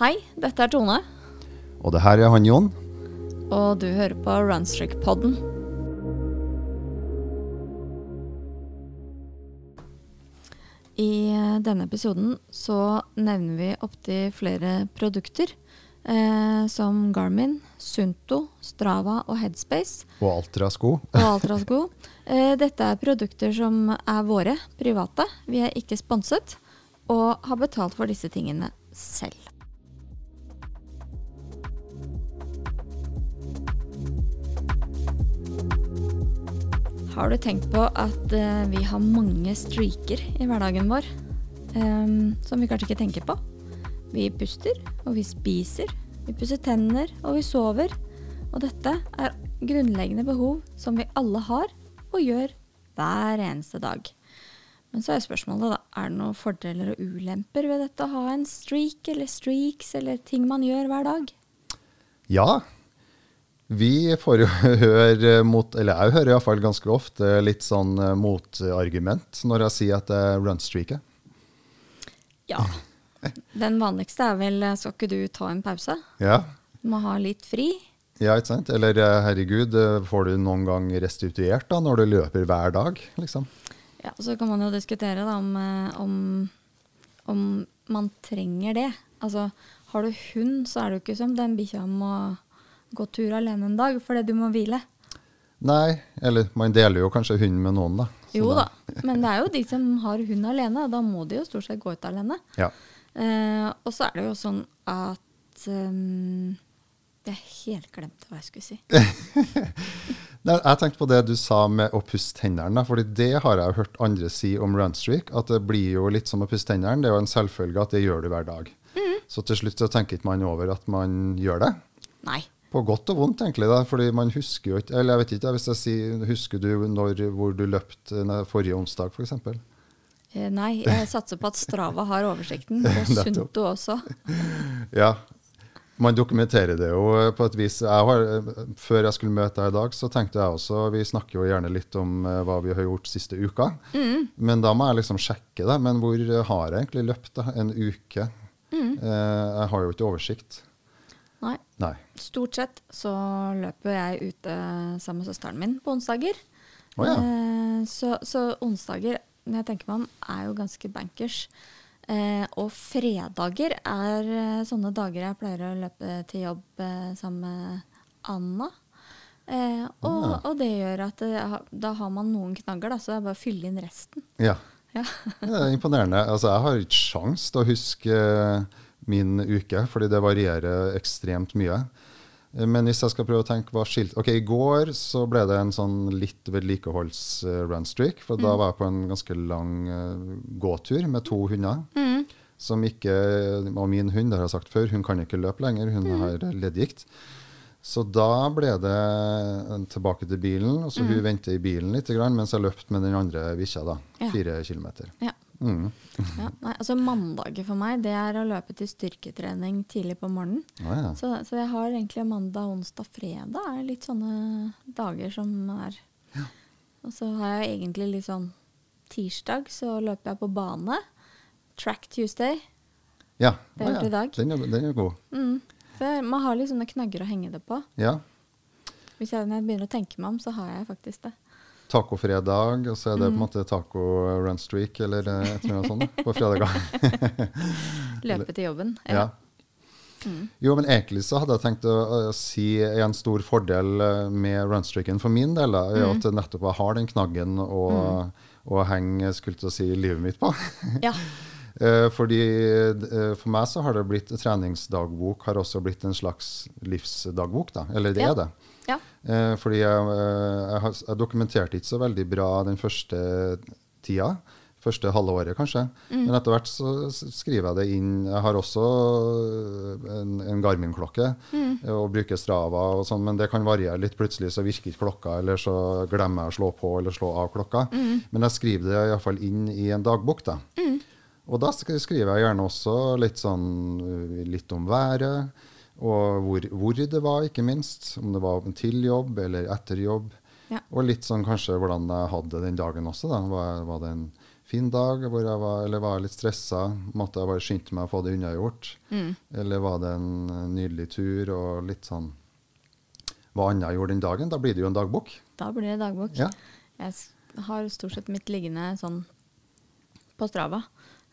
Hei, dette er Tone, Og det her er han Jon. og du hører på Runstrick-podden. I eh, denne episoden så nevner vi opptil flere produkter, eh, som Garmin, Sunto, Strava og Headspace, Og Altra-sko. og Altrasko. Eh, dette er produkter som er våre, private. Vi er ikke sponset, og har betalt for disse tingene selv. Har du tenkt på at eh, vi har mange streaker i hverdagen vår em, som vi kanskje ikke tenker på? Vi puster, og vi spiser, vi pusser tenner, og vi sover. Og dette er grunnleggende behov som vi alle har og gjør hver eneste dag. Men så er spørsmålet, da, er det noen fordeler og ulemper ved dette å ha en streak eller streaks eller ting man gjør hver dag? Ja. Vi får jo høre mot Eller jeg hører iallfall ganske ofte litt sånn eh, motargument når jeg sier at jeg runstreaker. Ja. Den vanligste er vel eh, skal ikke du ta en pause? Ja. Du må ha litt fri. ja, ikke sant? Eller eh, herregud, får du noen gang restituert da når du løper hver dag, liksom? Ja, Så kan man jo diskutere da, om, om, om man trenger det. Altså, har du hund, så er det jo ikke som den bikkja må gå tur alene en dag fordi du må hvile. Nei, eller man deler jo kanskje hund med noen, da. Så Jo da, men det er jo de som har hund alene. og Da må de jo stort sett gå ut alene. Ja. Eh, og så er det jo sånn at um, Jeg helt glemte hva jeg skulle si. Nei, jeg tenkte på det du sa med å pusse tennene. fordi det har jeg hørt andre si om runstreak. At det blir jo litt som å pusse tennene. Det er jo en selvfølge at det gjør du hver dag. Så til slutt så tenker ikke man over at man gjør det. Nei. På godt og vondt, egentlig. da, fordi man husker jo ikke Eller jeg vet ikke, hvis jeg sier Husker du når, hvor du løpt nei, forrige onsdag, f.eks.? Eh, nei, jeg satser på at Strava har oversikten, og. Sunto også. Ja. Man dokumenterer det jo på et vis. Jeg har, før jeg skulle møte deg i dag, så tenkte jeg også Vi snakker jo gjerne litt om eh, hva vi har gjort siste uka. Men da må jeg liksom sjekke det. Men hvor har jeg egentlig løpt da? en uke? Eh, jeg har jo ikke oversikt. Nei. Nei. Stort sett så løper jeg ute sammen med søsteren min på onsdager. Oh, ja. Eh, så, så onsdager, når jeg tenker meg om, er jo ganske bankers. Eh, og fredager er eh, sånne dager jeg pleier å løpe til jobb eh, sammen med Anna. Eh, og, Ah. og det gjør at det, da har man noen knagger, da, så det er bare å fylle inn resten. Ja. Ja. Det er imponerende. Altså, jeg har ikke sjans til å huske eh, min uke, fordi det varierer ekstremt mye. Eh, Men hvis jeg skal prøve å tenke hva skilt Ok, i går så ble det en sånn litt vedlikeholds-runstreak. For da var jeg på en ganske lang eh, gåtur med to hunder. Som ikke Og min hund, det har jeg sagt før, hun kan ikke løpe lenger. Hun har leddgikt. Så da ble det tilbake til bilen, og så hun venter i bilen litt, grann, mens jeg løpte med den andre bikkja, Fire Ja. Kilometer. Ja. Mm. Ja, nei, altså Mandager for meg, det er å løpe til styrketrening tidlig på morgenen. Oh, ja. Så, så jeg har egentlig mandag, onsdag, fredag er litt sånne dager som er Og så har jeg egentlig litt sånn tirsdag, så løper jeg på bane. Track Tuesday. ja. Det jeg å i dag. Den er, den er god. Mm. Så man har litt sånne knagger å henge det på. Ja. Hvis jeg, når jeg begynner å tenke meg om, så har jeg faktisk det. Tacofredag, og så er det Mm. på en måte taco run streak eller eh, et eller annet sånt på fredager. Løpe til jobben. ja. Jo, men egentlig så hadde jeg tenkt å, å si en stor fordel eh, med runstreaken for min del, er Mm. at nettopp jeg har den knaggen å, å henge skulle til å si, livet mitt på. Ja. Eh, fordi For meg så har det blitt treningsdagbok har også blitt en slags livsdagbok. da, Eller det Ja. er det. Eh, fordi jeg, eh, jeg, har, jeg dokumenterte ikke så veldig bra den første tida. Første halve året, kanskje. Men etter hvert så skriver jeg det inn. Jeg har også eh, en, en Garmin-klokke mm. og bruker Strava og sånn, men det kan variere litt. Plutselig så virker ikke klokka, eller så glemmer jeg å slå på eller slå av klokka. Men jeg skriver det iallfall inn i en dagbok, da. Og da skriver jeg gjerne også litt sånn uh, litt om været, og hvor, hvor det var, ikke minst. Om det var til jobb eller etter jobb. Ja. Og litt sånn kanskje hvordan jeg hadde det den dagen også. da. Var, var det en fin dag, var, eller var jeg litt stressa? Måtte jeg bare skynde meg å få det unnagjort? Mm. Eller var det en nydelig tur og litt sånn Hva annet jeg gjorde den dagen? Da blir det jo en dagbok. Da blir det dagbok. Ja. Jeg har stort sett mitt liggende sånn på Strava.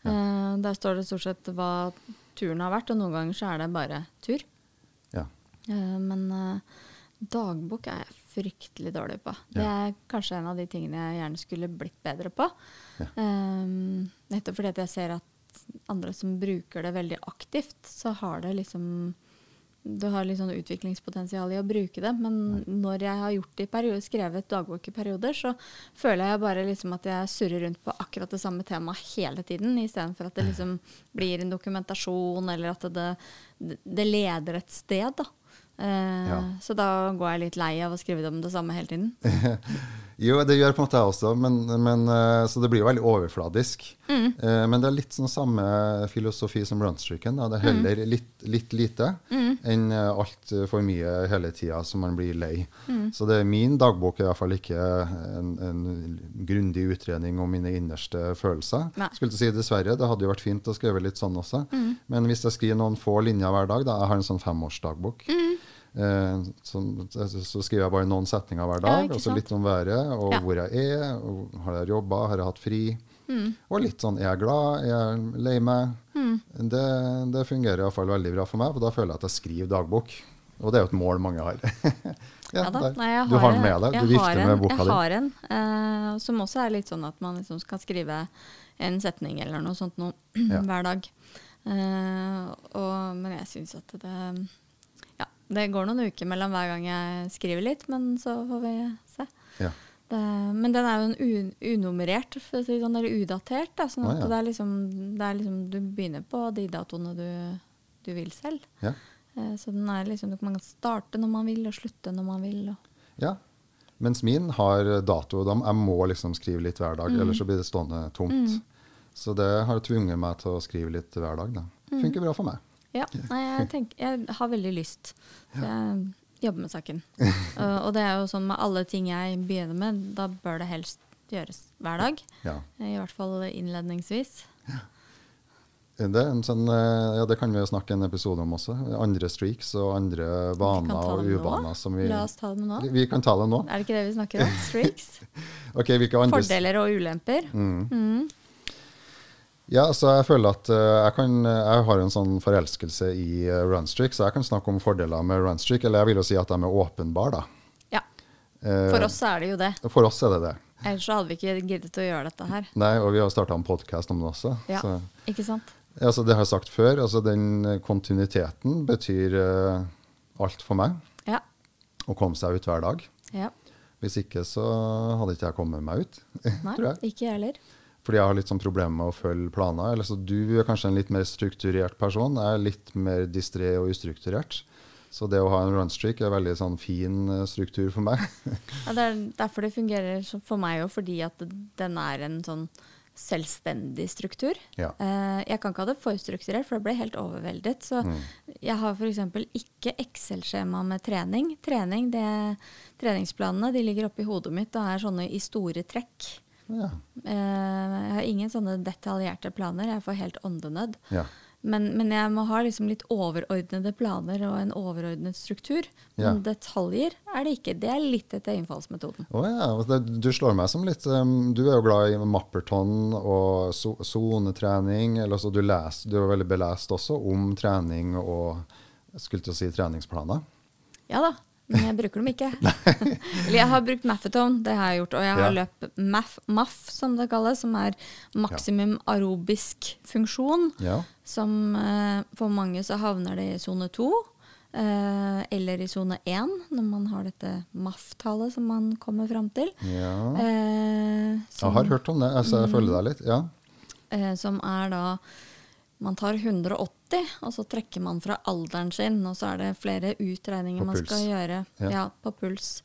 Eh, der står det stort sett hva turen har vært, og noen ganger så er det bare tur. Eh, men eh, dagbok er jeg fryktelig dårlig på. Det er kanskje en av de tingene jeg gjerne skulle blitt bedre på. Eh, nettopp fordi at jeg ser at andre som bruker det veldig aktivt, så har det liksom Du har litt sånn utviklingspotensial i å bruke det, men når jeg har gjort det i periode, skrevet dagbok i perioder, så føler jeg bare liksom at jeg surrer rundt på akkurat det samme temaet hele tiden, istedenfor at det liksom blir en dokumentasjon, eller at det, det leder et sted. da. Eh, Ja. Så da går jeg litt lei av å skrive om det samme hele tiden. Jo, det gjør på en måte jeg også, men, men, eh, så det blir jo veldig overfladisk. Mm. Eh, Men det er litt sånn samme filosofi som runstreaken. da. Det er Mm. heller litt, litt lite enn altfor mye hele tida så man blir lei. Mm. Så det, min dagbok er iallfall ikke en, en grundig utredning om mine innerste følelser. Nei. Skulle til si dessverre, Det hadde jo vært fint å skrive litt sånn også. Mm. Men hvis jeg skriver noen få linjer hver dag, da jeg har en sånn femårsdagbok, Mm. Eh, så, så skriver jeg bare noen setninger hver dag, Ja, og så litt om været, og Ja. hvor jeg er, og har jeg jobba, har jeg hatt fri? Mm. Og litt sånn er jeg glad, er jeg lei meg? Det, det fungerer iallfall veldig bra for meg, for da føler jeg at jeg skriver dagbok. Og det er jo et mål mange har. ja, Ja. Nei, jeg du har den med deg, du vifter har en- med boka Jeg har en, eh, som også er litt sånn at man liksom skal skrive en setning eller noe sånt noe, hver dag. Eh, og, men jeg syns at det det går noen uker mellom hver gang jeg skriver litt, men så får vi se. Ja. Det, men den er jo en un, unummerert, for å si sånn, eller udatert. Da, sånn at at ja. det, er liksom, det er liksom Du begynner på de datoene du, du vil selv. Ja. Eh, så den er liksom, man kan starte når man vil, og slutte når man vil. Og, ja. Mens min har dato. Da jeg må liksom skrive litt hver dag, ellers så blir det stående tomt. Så det har tvunget meg til å skrive litt hver dag. Da. Funker bra for meg. Ja, jeg, tenker, jeg har veldig lyst. Så jeg jobber med saken. Og det er jo sånn med alle ting jeg begynner med, da bør det helst gjøres hver dag. Ja. I hvert fall innledningsvis. Det, er en sånn, eh, ja, det kan vi snakke en episode om også. Andre streaks og andre vaner og uvaner som vi La oss ta det nå. Vi kan ta det nå. Er det ikke det vi snakker om? Streaks? okay, Fordeler og ulemper. Mm. Ja, så jeg føler at eh, jeg, kan, jeg har en sånn forelskelse i uh, runstreak, så jeg kan snakke om fordeler med runstreak. Eller jeg vil jo si at de er åpenbare, da. Ja, Eh, for oss er det jo det. For oss er det det. Ellers så hadde vi ikke giddet å gjøre dette her. Nei, og vi har starta en podkast om det også. Ja. Så, Ikke sant? altså, det har jeg sagt før, altså den eh, kontinuiteten betyr uh, alt for meg. Ja. Å komme seg ut hver dag. ja. Hvis ikke så hadde ikke jeg kommet meg ut, Nei, tror jeg. ikke heller. Fordi jeg har litt sånn problemer med å følge planer. Eller så du er kanskje en litt mer strukturert person. Jeg er litt mer distré og ustrukturert. Så det å ha en runstreak er veldig sånn fin eh, struktur for meg. Ja, det er derfor det fungerer for meg òg, fordi at den er en sånn selvstendig struktur. Ja. Eh, jeg kan ikke ha det for strukturert, for det ble helt overveldet. Så Mm. jeg har f.eks. ikke Excel-skjema med trening. Trening, det, Treningsplanene de ligger oppi hodet mitt og er sånne i store trekk. Ja. Eh, jeg har ingen sånne detaljerte planer. Jeg får helt åndenød. ja. Men, men jeg må ha liksom litt overordnede planer og en overordnet struktur. Ja. Men detaljer er det ikke. Det er litt etter innfallsmetoden. Oh, ja. altså du slår meg som litt um, Du er jo glad i mapperton og sonetrening. Eller altså du, leser, du er veldig belest også om trening og skulle til å si treningsplaner. Ja da, men jeg bruker dem ikke. Eller jeg har brukt Maffetone, det har jeg gjort. Og jeg har Ja. løpt MAF, MAF, som det kalles, som er maksimum aerobisk funksjon. Ja. Som eh, for mange så havner det i sone to. Eh, eller i sone én, når man har dette MAF-tallet som man kommer fram til. ja. Eh, Jeg har hørt om det. så jeg følger deg litt. Ja. eh, som er da Man tar 180, og så trekker man fra alderen sin. Og så er det flere utregninger man skal gjøre Ja. ja. på puls.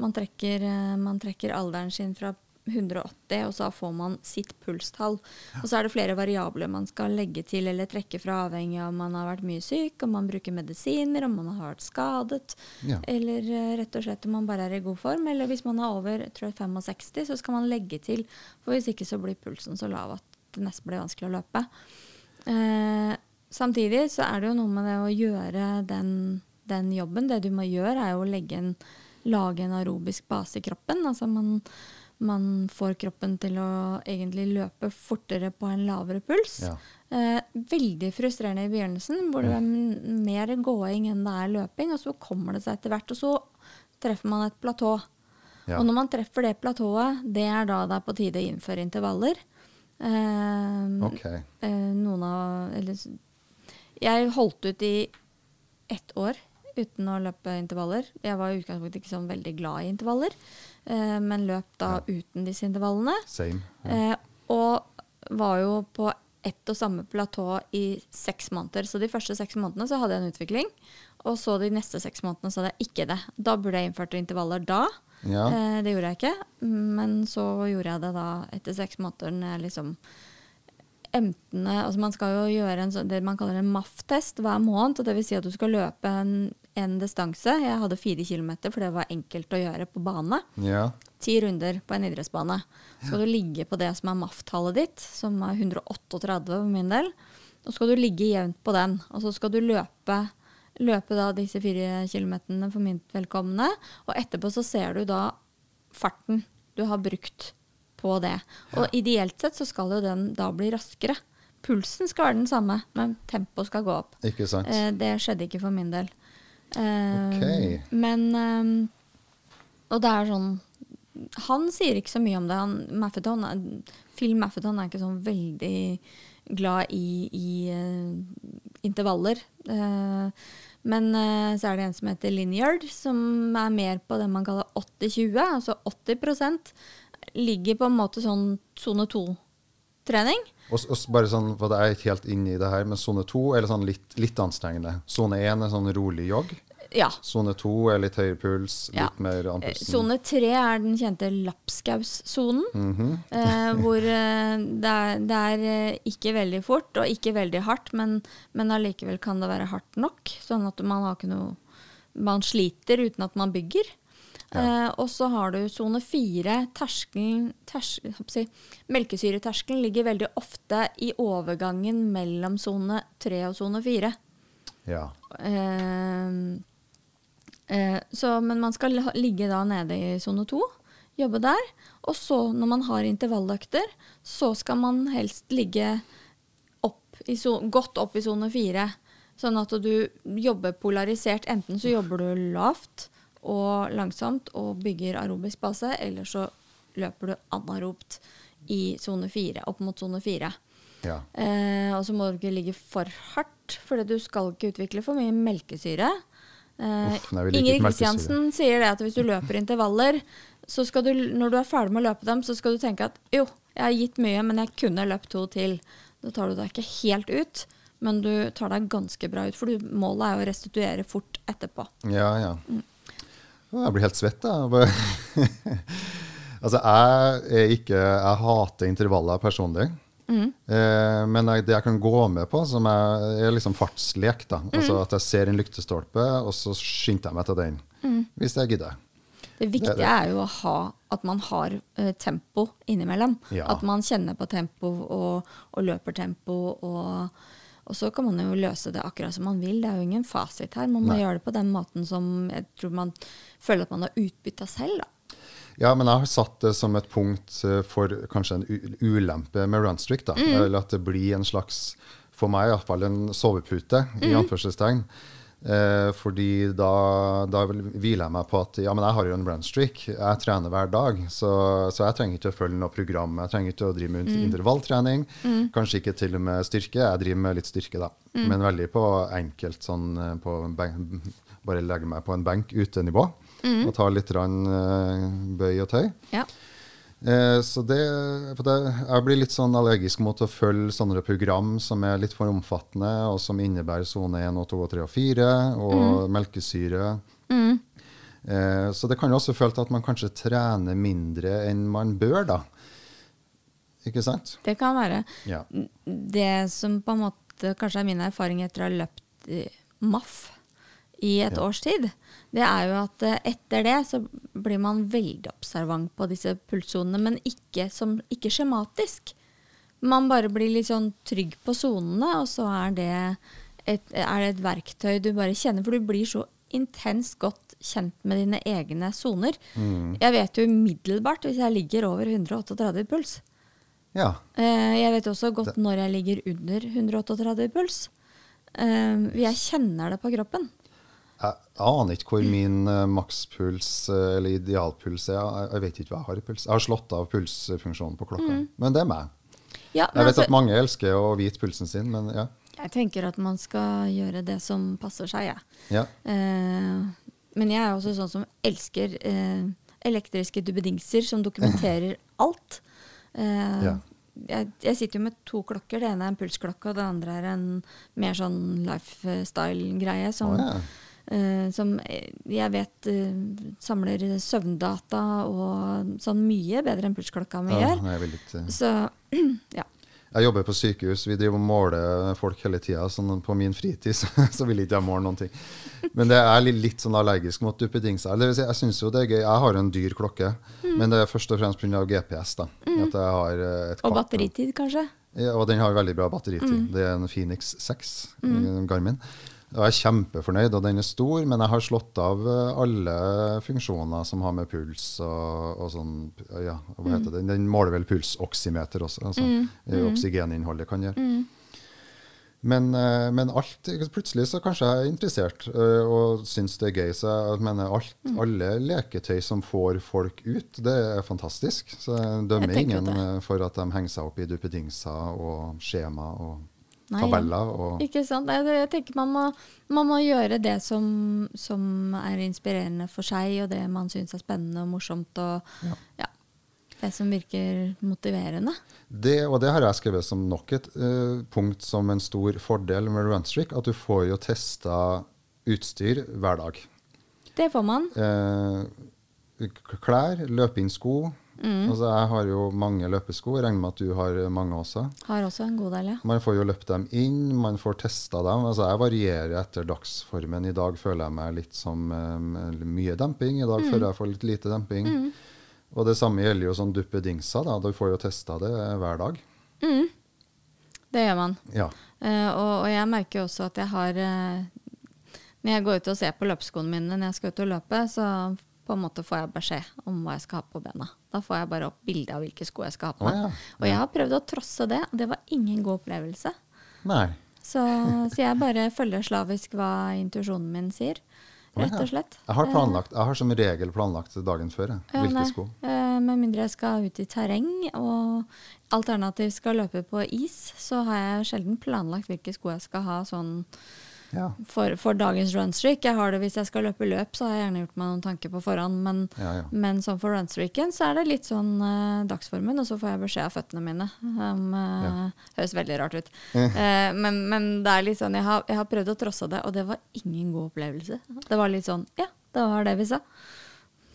Man trekker, eh, man trekker alderen sin fra 180, og så får man sitt pulstall. Og så er det flere variabler man skal legge til eller trekke fra, avhengig av om man har vært mye syk, om man bruker medisiner, om man har vært skadet, Ja. eller eh, rett og slett om man bare er i god form. Eller hvis man er over tror er 65, så skal man legge til, for hvis ikke så blir pulsen så lav at det nesten blir vanskelig å løpe. Eh, samtidig så er det jo noe med det å gjøre den, den jobben. Det du må gjøre, er jo å legge en, lage en aerobisk base i kroppen. Altså man, man får kroppen til å egentlig løpe fortere på en lavere puls. Ja. Eh, veldig frustrerende i begynnelsen, hvor det er mer gåing enn det er løping. Og så kommer det seg etter hvert, og så treffer man et platå. Ja. Og når man treffer det platået, det er da det er på tide å innføre intervaller. Eh, okay. eh, noen av eller, Jeg holdt ut i ett år uten å løpe intervaller. Jeg var i utgangspunktet ikke sånn veldig glad i intervaller, eh, men løp da uten disse intervallene. Same. Ja. Eh, og var jo på ett og samme platå i seks måneder. Så de første seks månedene så hadde jeg en utvikling, og så de neste seks månedene så hadde jeg ikke det. Da burde jeg innført intervaller da. Ja. Eh, det gjorde jeg ikke, men så gjorde jeg det da etter seks måneder når jeg liksom emtene altså Man skal jo gjøre en sånn, det man kaller en MAF-test hver måned. og det vil Si at du skal løpe en, en distanse. Jeg hadde fire kilometer, for det var enkelt å gjøre på bane. ja. Ti runder på en idrettsbane. Så skal du ligge på det som er MAF-tallet ditt, som er 138 for min del. Og skal du ligge jevnt på den. Og så skal du løpe, løpe da disse fire kilometerne for mitt velkomne. Og etterpå så ser du da farten du har brukt på det. Og ideelt sett så skal jo den da bli raskere. Pulsen skal være den samme, men tempoet skal gå opp. Ikke sant? Eh, det skjedde ikke for min del. Eh, okay. Men eh, Og det er sånn Han sier ikke så mye om det. Han, Maffeton, Phil Maffeton er ikke sånn veldig glad i, i uh, intervaller. Eh, men uh, så er det en som heter Lineard, som er mer på det man kaller 80-20. Altså 80 ligger på en måte sånn sone 2-trening. Og, og bare sånn, for Det er ikke helt inne i det her, men sone to er sånn litt, litt anstrengende. Sone én er sånn rolig jogg. Ja. Sone to er litt høyere puls, litt Ja. mer Eh, andpusten. Sone tre er den kjente lapskaussonen. Mhm. eh, hvor eh, det, er, det er eh, ikke veldig fort og ikke veldig hardt, men, men allikevel kan det være hardt nok. Sånn at man har ikke noe Man sliter uten at man bygger. Eh, og så har du sone fire. Terskelen ters, si, Melkesyreterskelen ligger veldig ofte i overgangen mellom sone tre og sone fire. Ja. Eh, eh, så, men man skal ligge da nede i sone to, jobbe der. Og så, når man har intervalløkter, så skal man helst ligge opp i so godt opp i sone fire. Sånn at du jobber polarisert. Enten så jobber du lavt og langsomt og bygger aerobisk base, eller så løper du anaropt i sone fire, opp mot sone fire. ja. Eh, og så må du ikke ligge for hardt, for du skal ikke utvikle for mye melkesyre. Eh, Uff, nei, Ingrid. Kristiansen sier det at hvis du løper intervaller, så skal du, når du er ferdig med å løpe dem, så skal du tenke at jo, jeg har gitt mye, men jeg kunne løpt to til. Da tar du deg ikke helt ut, men du tar deg ganske bra ut, for målet er jo å restituere fort etterpå. Ja, ja. Å, Jeg blir helt svett, jeg. Altså, jeg ikke Jeg hater intervaller personlig. Eh, men jeg, det jeg kan gå med på, som er, er liksom fartslek. da. Altså At jeg ser en lyktestolpe, og så skynder jeg meg til den. Hvis jeg gidder. Det viktige det- er jo ha, at man har eh, tempo innimellom. Ja. At man kjenner på tempo og, og løper tempo. Og, og så kan man jo løse det akkurat som man vil. Det er jo ingen fasit her. Man må Nei. gjøre det på den måten som jeg tror man føler at man har utbytta selv. Da. Ja, men jeg har satt det som et punkt eh, for kanskje en ulempe med runstreak. da. Eller at det blir en slags, for meg iallfall, en sovepute, i anførselstegn. Eh, fordi da, da hviler jeg meg på at ja, men jeg har jo en runstreak. Jeg trener hver dag, så, så jeg trenger ikke å følge noe program. Jeg trenger ikke å drive med intervalltrening. Kanskje ikke til og med styrke. Jeg driver med litt styrke, da. Men veldig på enkelt sånn eh, på Bare legge meg på en benk utenivå og ta litt rann, eh, bøy og tøy. Ja. Eh, så det, det, jeg blir litt sånn allergisk mot å følge sånne program som er litt for omfattende, og som innebærer sone 1, og 2, og 3 og 4, og melkesyre. Eh, så det kan jo også føle til at man kanskje trener mindre enn man bør, da. Ikke sant? Det kan være. Ja. Det som på en måte kanskje er min erfaring etter å ha løpt i MAF i et Ja. års tid, det er jo at eh, etter det så blir man veldig observant på disse pulssonene, men ikke, som, ikke skjematisk. Man bare blir litt sånn trygg på sonene, og så er det, et, er det et verktøy du bare kjenner, for du blir så intenst godt kjent med dine egne soner. Mm. Jeg vet jo umiddelbart hvis jeg ligger over 138 puls. ja. Eh, Jeg vet også godt når jeg ligger under 138 puls. Eh, Jeg kjenner det på kroppen. Jeg aner ikke hvor min uh, makspuls uh, eller idealpuls er. Jeg, jeg vet ikke hva jeg har i puls. Jeg har slått av pulsfunksjonen på klokka. Men det er meg. Ja, Jeg vet altså, at mange elsker å vite pulsen sin, men ja. jeg tenker at man skal gjøre det som passer seg, jeg. ja. Uh, Men jeg er også sånn som elsker elektriske dubbedingser som dokumenterer alt. Ja. jeg, jeg sitter jo med to klokker. Det ene er en pulsklokke, og det andre er en mer sånn lifestyle-greie. Som, Oh, ja. Eh, som eh, jeg vet eh, samler søvndata og sånn mye bedre enn pulsklokka mi Ja, gjør. ikke, Så ja. jeg jobber på sykehus, vi driver og måler folk hele tida. Sånn på min fritid så, så vil ikke jeg måle noen ting. Men det er litt, litt sånn allergisk mot duppedingser. Si, jeg syns jo det er gøy. Jeg har en dyr klokke, men det er først og fremst pga. GPS. da. Et Og batteritid, kanskje. Ja, og den har veldig bra batteritid. Mm. Det er en Phoenix 6, en Garmin. Og jeg er kjempefornøyd, og den er stor, men jeg har slått av eh, alle funksjoner som har med puls og, og sånn Ja, hva Mm. heter det? Den måler vel pulsoksymeter også. Altså mm. oksygeninnholdet kan gjøre. Mm. Men, eh, men alt Plutselig så kanskje jeg er interessert eh, og syns det er gøy. Så jeg mener alt, Mm. alle leketøy som får folk ut, det er fantastisk. Så jeg dømmer Jeg ingen det. for at de henger seg opp i duppedingser og skjema og Nei, tabeller. Og, Ikke sant? Nei, Jeg tenker man må, man må gjøre det som, som er inspirerende for seg, og det man syns er spennende og morsomt. Og Ja. ja, det som virker motiverende. det, og det har jeg skrevet som nok et uh, punkt som en stor fordel med Runstreak, at du får jo testa utstyr hver dag. Det får man. Uh, klær, løpeinnsko. Mm. Altså, jeg har jo mange løpesko, jeg regner med at du har mange også. Har også en god del, ja. Man får jo løpt dem inn, man får testa dem. Altså, jeg varierer etter dagsformen. I dag føler jeg meg litt som um, mye demping, i dag føler jeg for litt lite demping. Og det samme gjelder jo sånn duppedingser. Da. Du får jo testa det hver dag. Det gjør man. Ja. Uh, og, og jeg merker jo også at jeg har uh, Når jeg går ut og ser på løpeskoene mine når jeg skal ut og løpe, så på en måte får jeg beskjed om hva jeg skal ha på bena. Da får jeg bare opp bilde av hvilke sko jeg skal ha på meg. ja. Og jeg har prøvd å trosse det, og det var ingen god opplevelse. Så, så jeg bare følger slavisk hva intuisjonen min sier, rett og slett. Jeg har, planlagt, jeg har som regel planlagt dagen før jeg, hvilke nei. sko. Eh, Med mindre jeg skal ut i terreng og alternativt skal løpe på is, så har jeg sjelden planlagt hvilke sko jeg skal ha sånn Ja. for, for dagens runstreak. Jeg har det hvis jeg skal løpe løp, så har jeg gjerne gjort meg noen tanker på forhånd. Men, Ja, ja. men sånn for runstreaken så er det litt sånn uh, dagsformen, og så får jeg beskjed av føttene mine. Um, eh, Høres veldig rart ut. Uh, men, men det er litt sånn, jeg har, jeg har prøvd å trosse det, og det var ingen god opplevelse. Det var litt sånn Ja, det var det vi sa.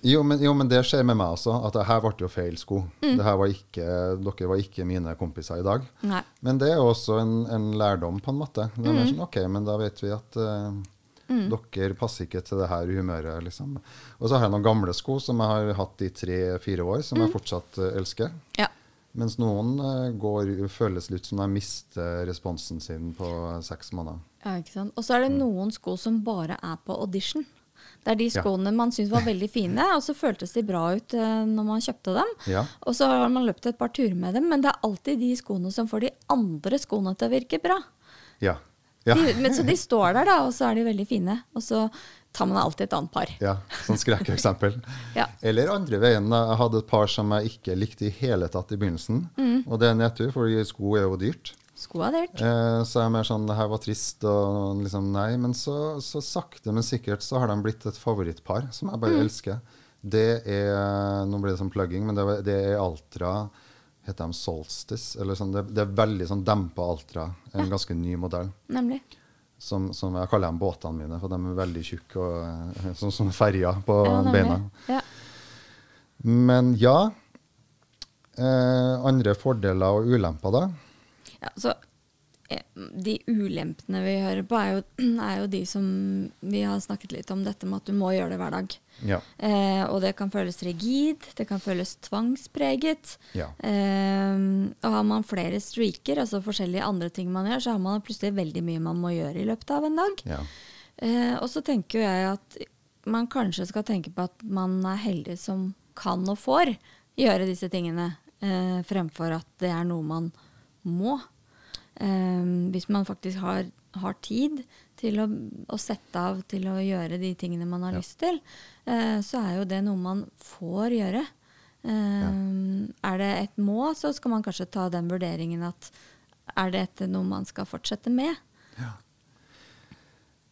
Jo men, jo, men det skjer med meg også. At det her ble jo feil sko. Mm. Det her var ikke, dere var ikke mine kompiser i dag. Nei. Men det er jo også en, en lærdom, på en måte. Det er Mm. mer sånn, ok, men da vet vi at eh, dere passer ikke til det her humøret. liksom. Og så har jeg noen gamle sko som jeg har hatt i tre-fire år, som Mm. jeg fortsatt uh, elsker. Ja. Mens noen uh, går, føles litt som de mister responsen sin på seks måneder. Ja, ikke sant? Og så er det noen sko som bare er på audition. Det er de Ja. skoene man syntes var veldig fine, og så føltes de bra ut uh, når man kjøpte dem. Ja. Og så har man løpt et par turer med dem, men det er alltid de skoene som får de andre skoene til å virke bra. Ja. Ja. De, men, så de står der, da, og så er de veldig fine. Og så tar man alltid et annet par. ja. Sånn skrekkeksempel. Ja. Eller andre veien. Jeg hadde et par som jeg ikke likte i hele tatt i begynnelsen. Mm. Og det er nedtur, for sko er jo dyrt. Sko dyrt. Eh, så jeg er mer sånn Det her var trist, og liksom nei. Men så, så sakte, men sikkert så har de blitt et favorittpar som jeg Mm. bare elsker. Det er Nå blir det sånn plugging, men det, det er Altra Heter de Solstice? Eller sånn, det, det er veldig sånn dempa Altra. En ganske ny modell. Nemlig. Som, som jeg kaller dem båtene mine, for de er veldig tjukke og eh, sånn som ferjer på Ja, beina. Ja. Men ja. Eh, andre fordeler og ulemper, da? Ja, så eh, De ulempene vi hører på, er jo, er jo de som vi har snakket litt om, dette med at du må gjøre det hver dag. Ja. Eh, og det kan føles rigid, det kan føles tvangspreget. Ja. Eh, og har man flere streaker, altså forskjellige andre ting man gjør, så har man plutselig veldig mye man må gjøre i løpet av en dag. ja. Eh, og så tenker jo jeg at man kanskje skal tenke på at man er heldig som kan og får gjøre disse tingene, eh, fremfor at det er noe man må. Eh, hvis man faktisk har, har tid til å, å sette av til å gjøre de tingene man har Ja. lyst til, eh, så er jo det noe man får gjøre. Eh, Er det et må, så skal man kanskje ta den vurderingen at er dette noe man skal fortsette med?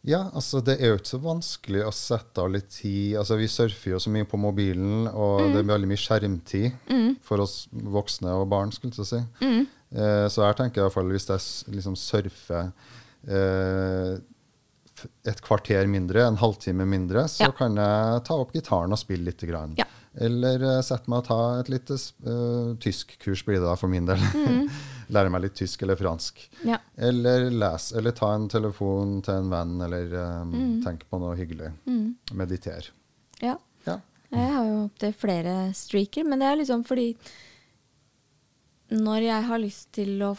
Ja, altså det er jo ikke så vanskelig å sette av litt tid. Altså Vi surfer jo så mye på mobilen, og det er veldig mye skjermtid for oss voksne og barn. skulle jeg si. si. Eh, så jeg tenker i hvert fall hvis jeg liksom surfer eh, et kvarter mindre, en halvtime mindre, så Ja. kan jeg ta opp gitaren og spille litt. grann. Ja. Eller eh, sette meg og ta et lite uh, tyskkurs, blir det da for min del. Lære meg litt tysk eller fransk. Ja. Eller lese, eller ta en telefon til en venn, eller um, Mm. tenke på noe hyggelig. Meditere. ja. Ja. Jeg har jo opptil flere streaker, men det er liksom fordi når jeg har lyst til å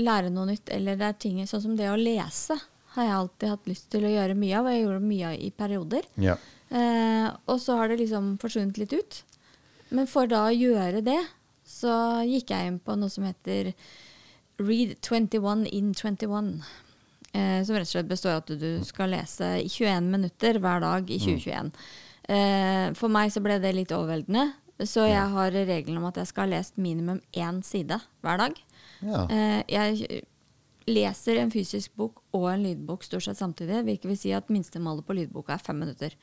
lære noe nytt, eller det er ting sånn som det å lese, har jeg alltid hatt lyst til å gjøre mye av, og jeg gjorde mye av i perioder. ja. Eh, og så har det liksom forsvunnet litt ut. Men for da å gjøre det, så gikk jeg inn på noe som heter Read 21 in 21. Eh, som rett og slett består av at du skal lese i 21 minutter hver dag i 2021. Eh, for meg så ble det litt overveldende, så jeg har regelen om at jeg skal ha lest minimum én side hver dag. ja. Eh, jeg leser en fysisk bok og en lydbok stort sett samtidig, hvilket vil si at minstemålet på lydboka er fem minutter.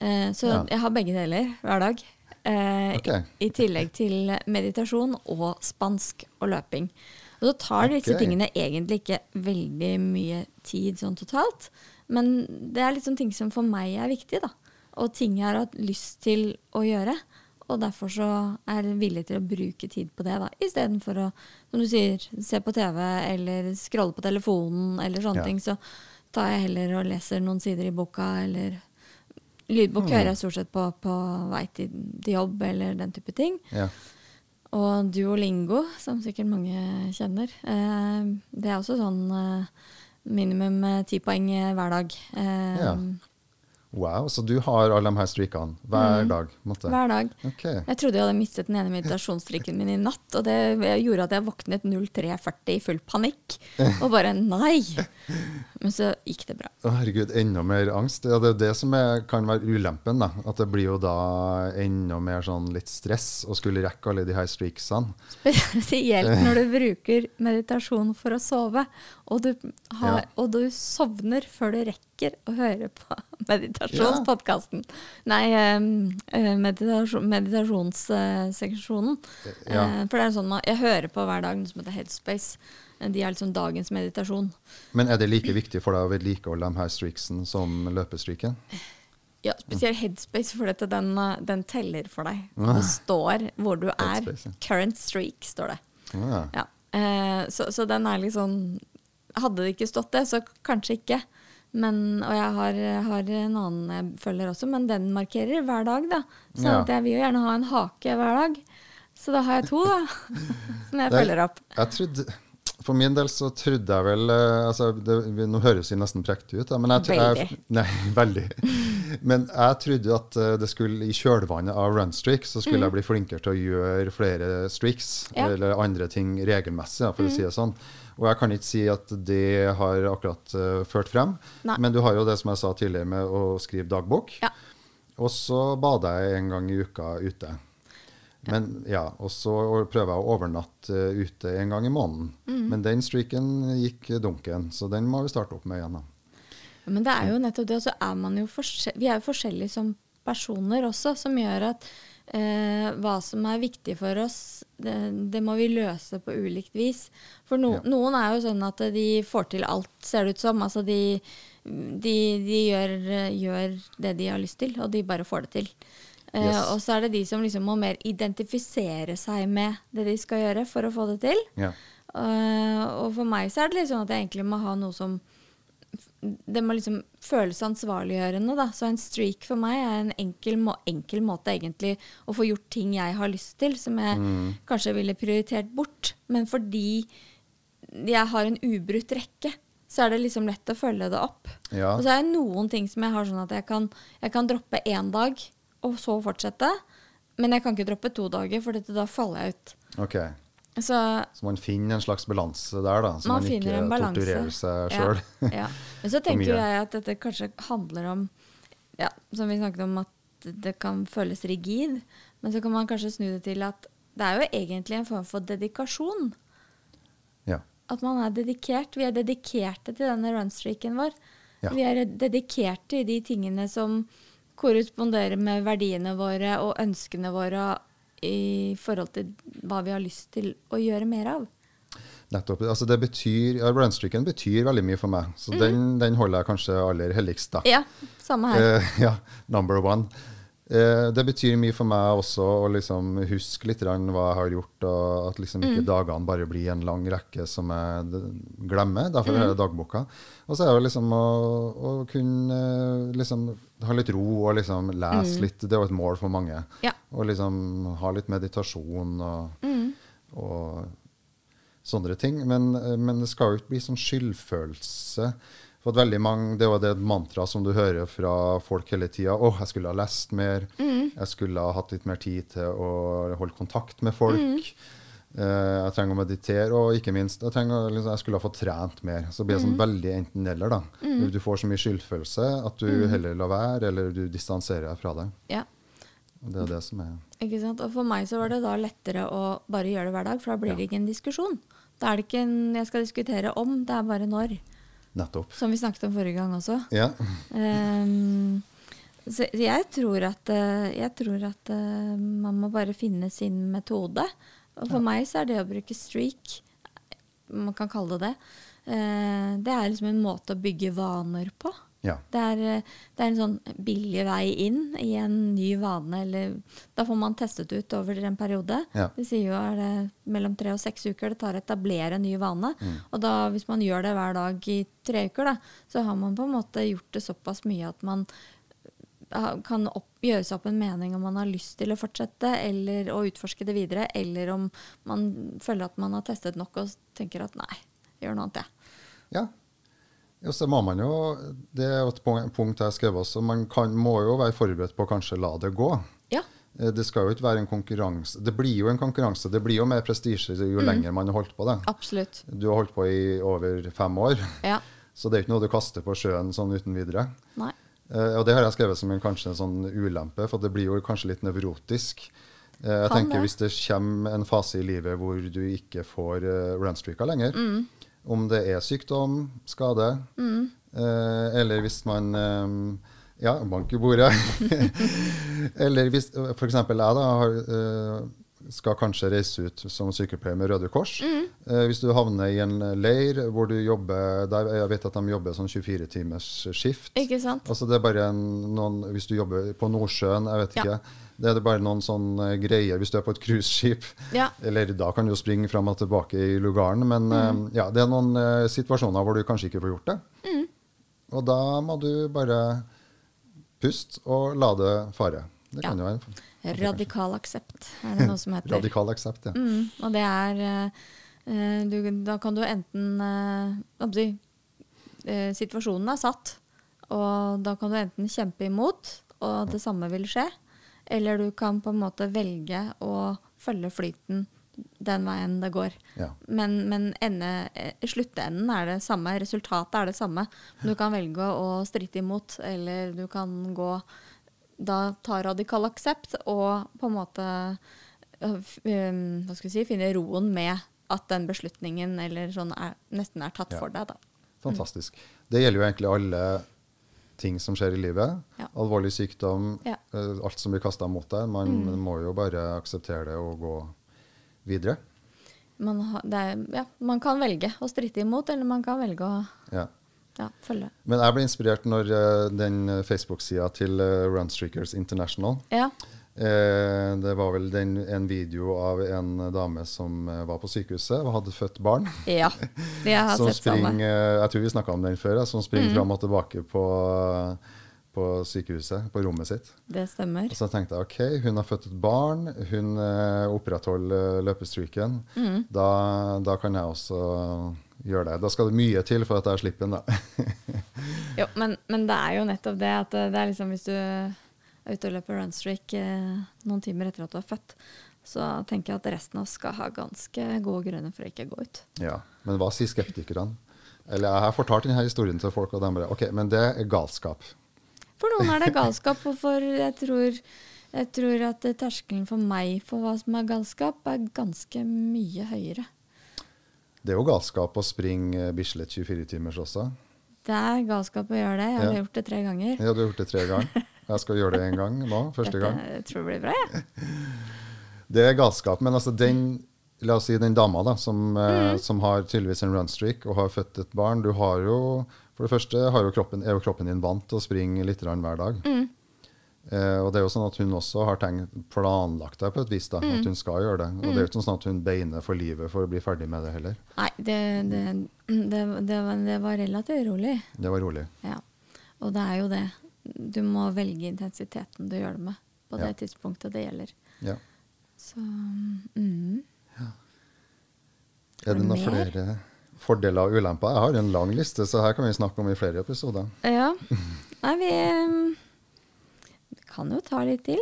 Eh, så Ja. jeg har begge deler hver dag. Okay. I, tillegg til meditasjon og spansk og løping. Og så tar disse tingene egentlig ikke veldig mye tid sånn totalt, men det er liksom ting som for meg er viktig, da. Og ting jeg har hatt lyst til å gjøre. Og derfor så er jeg villig til å bruke tid på det, da. Istedenfor å, som du sier, se på TV eller scrolle på telefonen eller sånne Ja. ting. Så tar jeg heller og leser noen sider i boka, eller Lydbok Mm. hører jeg stort sett på på vei til, til jobb eller den type ting. ja. Og Duolingo, som sikkert mange kjenner. Eh, det er også sånn eh, minimum eh, ti poeng eh, hver dag. Eh, Ja. Wow, så du har alle de her streakene hver dag? på en Måte. Mm. Hver dag. Okay. Jeg trodde jeg hadde mistet den ene meditasjonsstrikken min i natt, og det gjorde at jeg våknet 03.40 i full panikk. Og bare nei! Men så gikk det bra. Å, herregud, enda mer angst. Ja, det er det som er, kan være ulempen. da. At det blir jo da enda mer sånn litt stress å skulle rekke alle de her streaksene. Spesielt når du bruker meditasjon for å sove, og du, har, Ja. og du sovner før du rekker å høre på meditasjonspodkasten. Nei, um, eh, meditasjon, meditasjonsseksjonen. Ja. Eh, for det er sånn Jeg hører på hver dag noe som heter Headspace. Eh, De er liksom dagens meditasjon. Men er det like viktig for deg å vedlikeholde de her streaksene som løpestreaken? Ja, spesielt Headspace, for dette, den, den teller for deg. Det står hvor du er. Headspace, ja. Current streak, står det. Ja. Ja. Eh, så, så den er litt sånn Hadde det ikke stått det, så kanskje ikke. Men, og jeg har, har en annen jeg følger også, men den markerer hver dag. da. Så Ja. jeg vil jo gjerne ha en hake hver dag. Så da har jeg to, da. som jeg Det- følger opp. Jeg trodde, For min del så trodde jeg vel eh, altså det, Nå høres vi nesten prektige ut, da, men jeg, veldig. jeg, nei, veldig. Men jeg trodde at eh, det skulle i kjølvannet av runstreak så skulle jeg bli flinkere til å gjøre flere streaks Mm. Ja. Mm. eller andre ting regelmessig, for for å si det sånn. Og jeg kan ikke si at det har akkurat uh, ført frem, Nei. men du har jo det som jeg sa tidligere med å skrive dagbok. Ja. Og så bader jeg en gang i uka ute. Men ja, Og så prøver jeg å overnatte eh, ute en gang i måneden. Mm. Men den streaken gikk dunken, så den må vi starte opp med igjen. da. Men det er jo nettopp det, og så er man jo vi er jo forskjellige som personer også, som gjør at Eh, hva som er viktig for oss, det, det, må vi løse på ulikt vis. For no, ja. noen er jo sånn at de får til alt, ser det ut som. Altså de, de, de gjør, gjør, det de har lyst til, og de bare får det til. Eh, yes. og så er det de som liksom må mer identifisere seg med det de skal gjøre for å få det til. Ja. Eh, og for meg så er det litt sånn at jeg egentlig må ha noe som det må liksom føles ansvarliggjørende. Da. Så en streak for meg er en enkel, må, enkel, måte egentlig å få gjort ting jeg har lyst til, som jeg mm. kanskje ville prioritert bort. Men fordi jeg har en ubrutt rekke, så er det liksom lett å følge det opp. Ja. Og så er det noen ting som jeg har sånn at jeg kan, jeg kan droppe én dag, og så fortsette. Men jeg kan ikke droppe to dager, for da faller jeg ut. Okay. Så, så, man finner en slags balanse der, da, så man, man ikke torturerer seg sjøl. Ja, ja. Men så tenker jeg at dette kanskje handler om ja, Som vi snakket om, at det kan føles rigid. Men så kan man kanskje snu det til at det er jo egentlig en form for dedikasjon. Ja. At man er dedikert. Vi er dedikerte til denne runstreaken vår. Ja. Vi er dedikerte i de tingene som korresponderer med verdiene våre og ønskene våre i forhold til hva vi har lyst til å gjøre mer av. Nettopp. Altså det betyr, ja, Runstreaken betyr veldig mye for meg, så mm. den, den, holder jeg kanskje aller helligst. da. Ja, samme her. Uh, ja, number one. Uh, det betyr mye for meg også å liksom huske litt hva jeg har gjort, og at liksom ikke mm. dagene bare blir en lang rekke som jeg glemmer. Derfor mm. er det dagboka. Og så er det liksom å, å kunne liksom ha litt ro og liksom lese mm. litt. Det er jo et mål for mange. Ja. Og liksom ha litt meditasjon og, mm. og sånne ting. Men, men, det skal jo ikke bli sånn skyldfølelse. For veldig mange, Det er jo det mantraet som du hører fra folk hele tida. 'Å, jeg skulle ha lest mer. Mm. Jeg skulle ha hatt litt mer tid til å holde kontakt med folk.' Uh, jeg trenger å meditere, og ikke minst jeg, trenger, liksom, jeg skulle ha fått trent mer. Så blir det sånn mm. veldig enten-eller. da. Mm. Du får så mye skyldfølelse at du mm. heller lar være, eller du distanserer deg fra det. Ja. Det er det som er Ikke sant? Og For meg så var det da lettere å bare gjøre det hver dag, for da blir det ikke en diskusjon. Da er det ikke en jeg skal diskutere om, det er bare når. Nettopp. Som vi snakket om forrige gang også. Ja. Um, så jeg tror at, eh, jeg tror at uh, man må bare finne sin metode. Og for ja. meg så er det å bruke streak, man kan kalle det det, uh, det er liksom en måte å bygge vaner på. Ja. Det, er, eh, det, er, en sånn billig vei inn i en ny vane. Eller, da får man testet ut over en periode. Ja. De sier jo er det mellom tre og seks uker det tar å etablere en ny vane. Mm. Og da, hvis man gjør det hver dag i tre uker, da, så har man på en måte gjort det såpass mye at man eh, kan opp, gjøre seg opp en mening om man har lyst til å fortsette eller å utforske det videre, eller om man føler at man har testet nok og tenker at nei, gjør noe annet, jeg. Ja. Ja, så må man jo, Det er et punkt jeg har skrevet også. Man kan, må jo være forberedt på å kanskje la det gå. Ja. Eh, det skal jo ikke være en konkurranse. Det blir jo en konkurranse. Det blir jo mer prestisje jo mm. lenger man har holdt på det. Absolutt. Du har holdt på i over fem år, ja. så det er ikke noe du kaster på sjøen sånn uten videre. Nei. Eh, og det har jeg skrevet som en, kanskje en sånn ulempe, for det blir jo kanskje litt nevrotisk. Eh, jeg kan tenker det. Hvis det kommer en fase i livet hvor du ikke får uh, runstreaka lenger, mm om det er sykdom, skade, mm. eh, eller hvis man eh, Ja, bank i bordet. eller hvis f.eks. jeg da har, eh, skal kanskje reise ut som sykepleier med Røde Kors. Mm. Eh, hvis du havner i en leir hvor du jobber der Jeg vet at de jobber sånn 24 timers skift. Ikke sant? Altså det er bare en, noen, Hvis du jobber på Nordsjøen, jeg vet ikke. Ja. Det er det bare noen sånne greier hvis du er på et cruiseskip. Ja. Eller da kan du jo springe fram og tilbake i lugaren. Men mm. eh, ja, det er noen eh, situasjoner hvor du kanskje ikke får gjort det. Mm. Og da må du bare puste og la det fare. Det kan jo være. Radikal aksept er det noe som heter. Radikal aksept, ja. Mm, og det er uh, du, Da kan du enten si, Situasjonen er satt, og da kan du enten kjempe imot, og det samme vil skje. Eller du kan på en måte velge å følge flyten den veien det går. Ja. Men, men ende, eh, sluttenden er det samme, resultatet er det samme. Du kan velge å stritte imot, eller du kan gå da ta radikal aksept og på en måte øh, hva skal vi si, finne roen med at den beslutningen eller sånn er, nesten er tatt ja. for deg. Da. Fantastisk. Det gjelder jo egentlig alle ting som skjer i livet. Ja. Alvorlig sykdom, Ja. eh, alt som blir kasta mot deg. Man Mm. må jo bare akseptere det og gå videre. Man, har, det er, ja, man kan velge å stritte imot, eller man kan velge å Ja. følge. Men jeg ble inspirert når uh, den Facebook-sida til uh, Runstreakers International Ja. eh, Det var vel den, en video av en dame som uh, var på sykehuset og hadde født barn. ja. Jeg har som sett samme. springer, jeg tror vi snakka om den før, som springer Mm. fram og tilbake på, på sykehuset, på rommet sitt. Det stemmer. Og så tenkte jeg ok, hun har født et barn, hun eh, opprettholder løpestreaken. Mm. Da, da kan jeg også gjøre det. Da skal det mye til for at jeg slipper den, da. Jo, men, men det er jo nettopp det at det er liksom hvis du er ute og løper runstreak eh, noen timer etter at du er født, så tenker jeg at resten av oss skal ha ganske gode grunner for å ikke gå ut. Ja, Men hva sier skeptikerne? Eller Jeg har fortalt denne historien til folk, og de bare OK, men det er galskap. For noen er det galskap, og for jeg tror, jeg tror at terskelen for meg for hva som er galskap, er ganske mye høyere. Det er jo galskap å springe Bislett 24-timers også. Det er galskap å gjøre det. Jeg har Ja. gjort det tre ganger. Ja, du har gjort det tre ganger. Jeg skal gjøre det en gang nå, første Dette, gang. jeg tror det blir bra, jeg. Det er galskap. Men altså den La oss si den dama da, som, eh, Mm. som har tydeligvis en runstreak og har født et barn. Du har jo, For det første har jo kroppen, er jo kroppen din vant til å springe litt hver dag. Mm. Eh, og det er jo sånn at hun også har tenkt, planlagt det på et vis, da, Mm. at hun skal gjøre det. Og det er jo ikke sånn at hun beiner for livet for å bli ferdig med det heller. Nei, det, det, det, det, var, det var relativt rolig. Det var rolig. Ja. Og det er jo det. Du må velge intensiteten du gjør det med på det Ja. tidspunktet det gjelder. Ja. Så mm. Er det noen mer? flere fordeler og ulemper? Jeg har en lang liste, så her kan vi snakke om i flere episoder. Ja. Nei, vi, mm, vi kan jo ta litt til.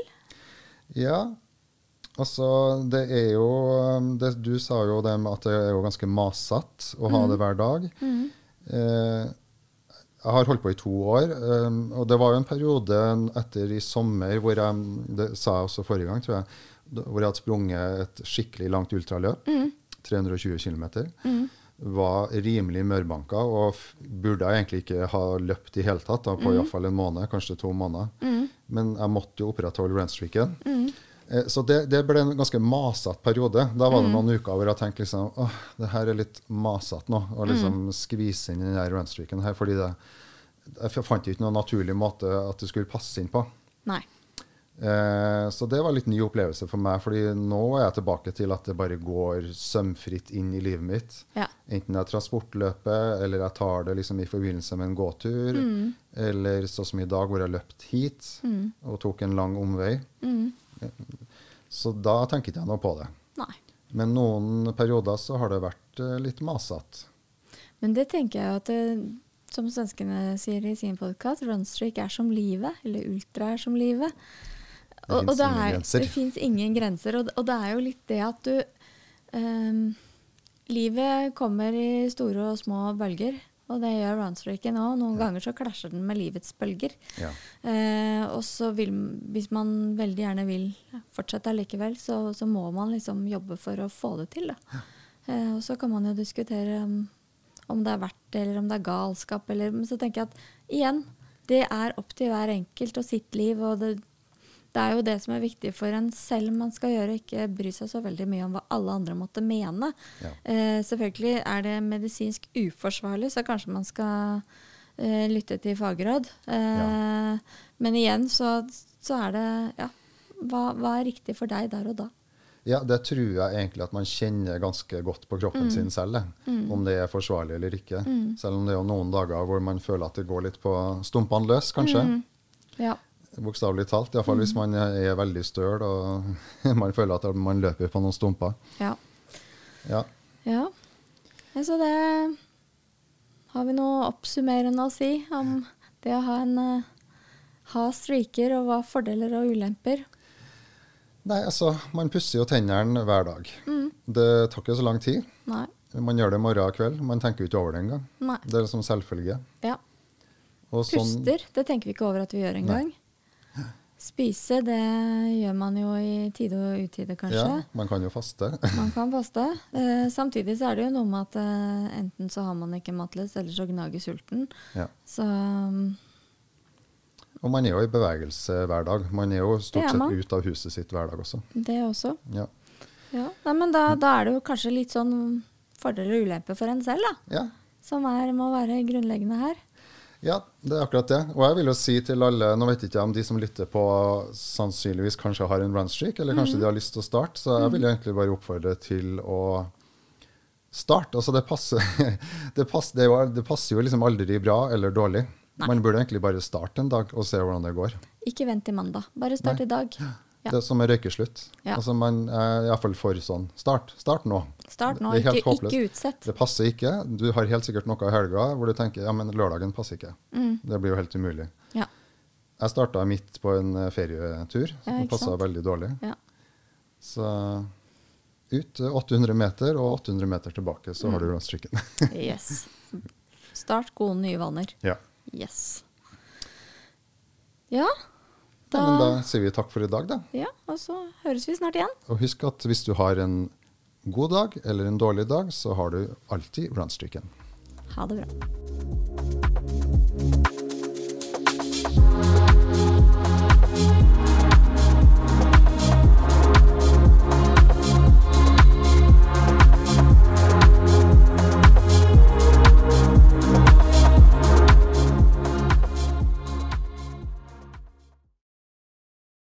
Ja, altså det er jo um, det, Du sa jo det med at det er jo ganske masete å ha det hver dag. Eh, jeg har holdt på i to år, um, og det var jo en periode etter i sommer hvor jeg Det sa jeg også forrige gang, tror jeg. Hvor jeg hadde sprunget et skikkelig langt ultraløp. 320 km. Var rimelig mørbanka og burde jeg egentlig ikke ha løpt i hele tatt. Da, på i hvert fall en måned, kanskje to måneder. Men jeg måtte jo opprettholde runstreaken. Eh, Så det, det ble en ganske masete periode. Da var det noen uker hvor jeg tenkte liksom, åh, det her er litt masete nå. Å liksom skvise inn den der runstreaken her. fordi det, jeg fant ikke noen naturlig måte at det skulle passe inn på. Nei. Eh, så det var en litt ny opplevelse for meg, fordi nå er jeg tilbake til at det bare går sømfritt inn i livet mitt. Ja. Enten jeg transportløper, eller jeg tar det liksom i forbindelse med en gåtur, eller sånn som i dag, hvor jeg løpt hit og tok en lang omvei. Så da tenker ikke jeg noe på det. Nei. Men noen perioder så har det vært eh, litt masete. Men det tenker jeg at det, som svenskene sier i sin podkast, runstreak er som livet, eller ultra er som livet. Det Og, og det, er, det fins ingen grenser. Og, og det er jo litt det at du um, Livet kommer i store og små bølger, og det gjør runstreaken òg. Noen ganger så klasjer den med livets bølger. Ja. Eh, og så vil, hvis man veldig gjerne vil fortsette allikevel, så, så må man liksom jobbe for å få det til. Da. Eh, og så kan man jo diskutere om, om det er verdt det, eller om det er galskap. Eller, men så tenker jeg at igjen, det er opp til hver enkelt og sitt liv. og det, det er jo det som er viktig for en selv man skal gjøre, ikke bry seg så veldig mye om hva alle andre måtte mene. Ja. Eh, selvfølgelig er det medisinsk uforsvarlig, så kanskje man skal eh, lytte til fagråd. Eh, Men igjen så, så er det ja, hva, hva er riktig for deg der og da? Ja, det tror jeg egentlig at man kjenner ganske godt på kroppen sin selv, mm. om det er forsvarlig eller ikke. Selv om det er jo noen dager hvor man føler at det går litt på stumpene løs, kanskje. Ja. Bokstavelig talt. Iallfall hvis man er veldig støl og man føler at man løper på noen stumper. ja. Ja. ja. Så det Har vi noe oppsummerende å si om det å ha en eh, ha streaker, og hva fordeler og ulemper? Nei, altså, man pusser jo tennene hver dag. Det tar ikke så lang tid. Nei. Man gjør det morgen og kveld. Man tenker jo ikke over det engang. Det er liksom selvfølge. Ja. Og sånn- Puster, det tenker vi ikke over at vi gjør engang. Spise, det gjør man jo i tide og utide, kanskje. Ja, man kan jo faste. Man kan faste. Eh, samtidig så er det jo noe med at eh, enten så har man ikke matlyst, eller så gnager sulten. ja. Så um, Og man er jo i bevegelse hver dag. Man er jo stort er sett ut ute av huset sitt hver dag også. Det også. Ja. Ja. Nei, men da, da er det jo kanskje litt sånn fordeler og ulemper for en selv, da. ja. Som er, må være grunnleggende her. Ja, det er akkurat det. Og jeg vil jo si til alle, nå vet jeg ikke om de som lytter på sannsynligvis kanskje har en runstreak, eller kanskje de har lyst til å starte, så jeg vil egentlig bare oppfordre til å starte. Altså det passer, det passer, det jo, det passer jo liksom aldri bra eller dårlig. Nei. Man burde egentlig bare starte en dag og se hvordan det går. Ikke vent til mandag. Bare start Nei. i dag. Ja. Det er som en røykeslutt. Ja. Altså man er iallfall for sånn. Start. Start nå. Start nå, er ikke, ikke utsett. Det passer ikke. Du har helt sikkert noe i helga hvor du tenker ja, men lørdagen passer ikke. Mm. Det blir jo helt umulig. Ja. Jeg starta midt på en eh, ferietur, som passa veldig dårlig. ja. Så ut eh, 800 meter og 800 meter tilbake, så Mm. har du runstreaken. Yes. Start gode nye vaner. ja. Yes. Ja, Da, ja, men da sier vi takk for i dag, da. ja, og så høres vi snart igjen. Og husk at hvis du har en god dag eller en dårlig dag, så har du alltid runstreaken. Ha det bra.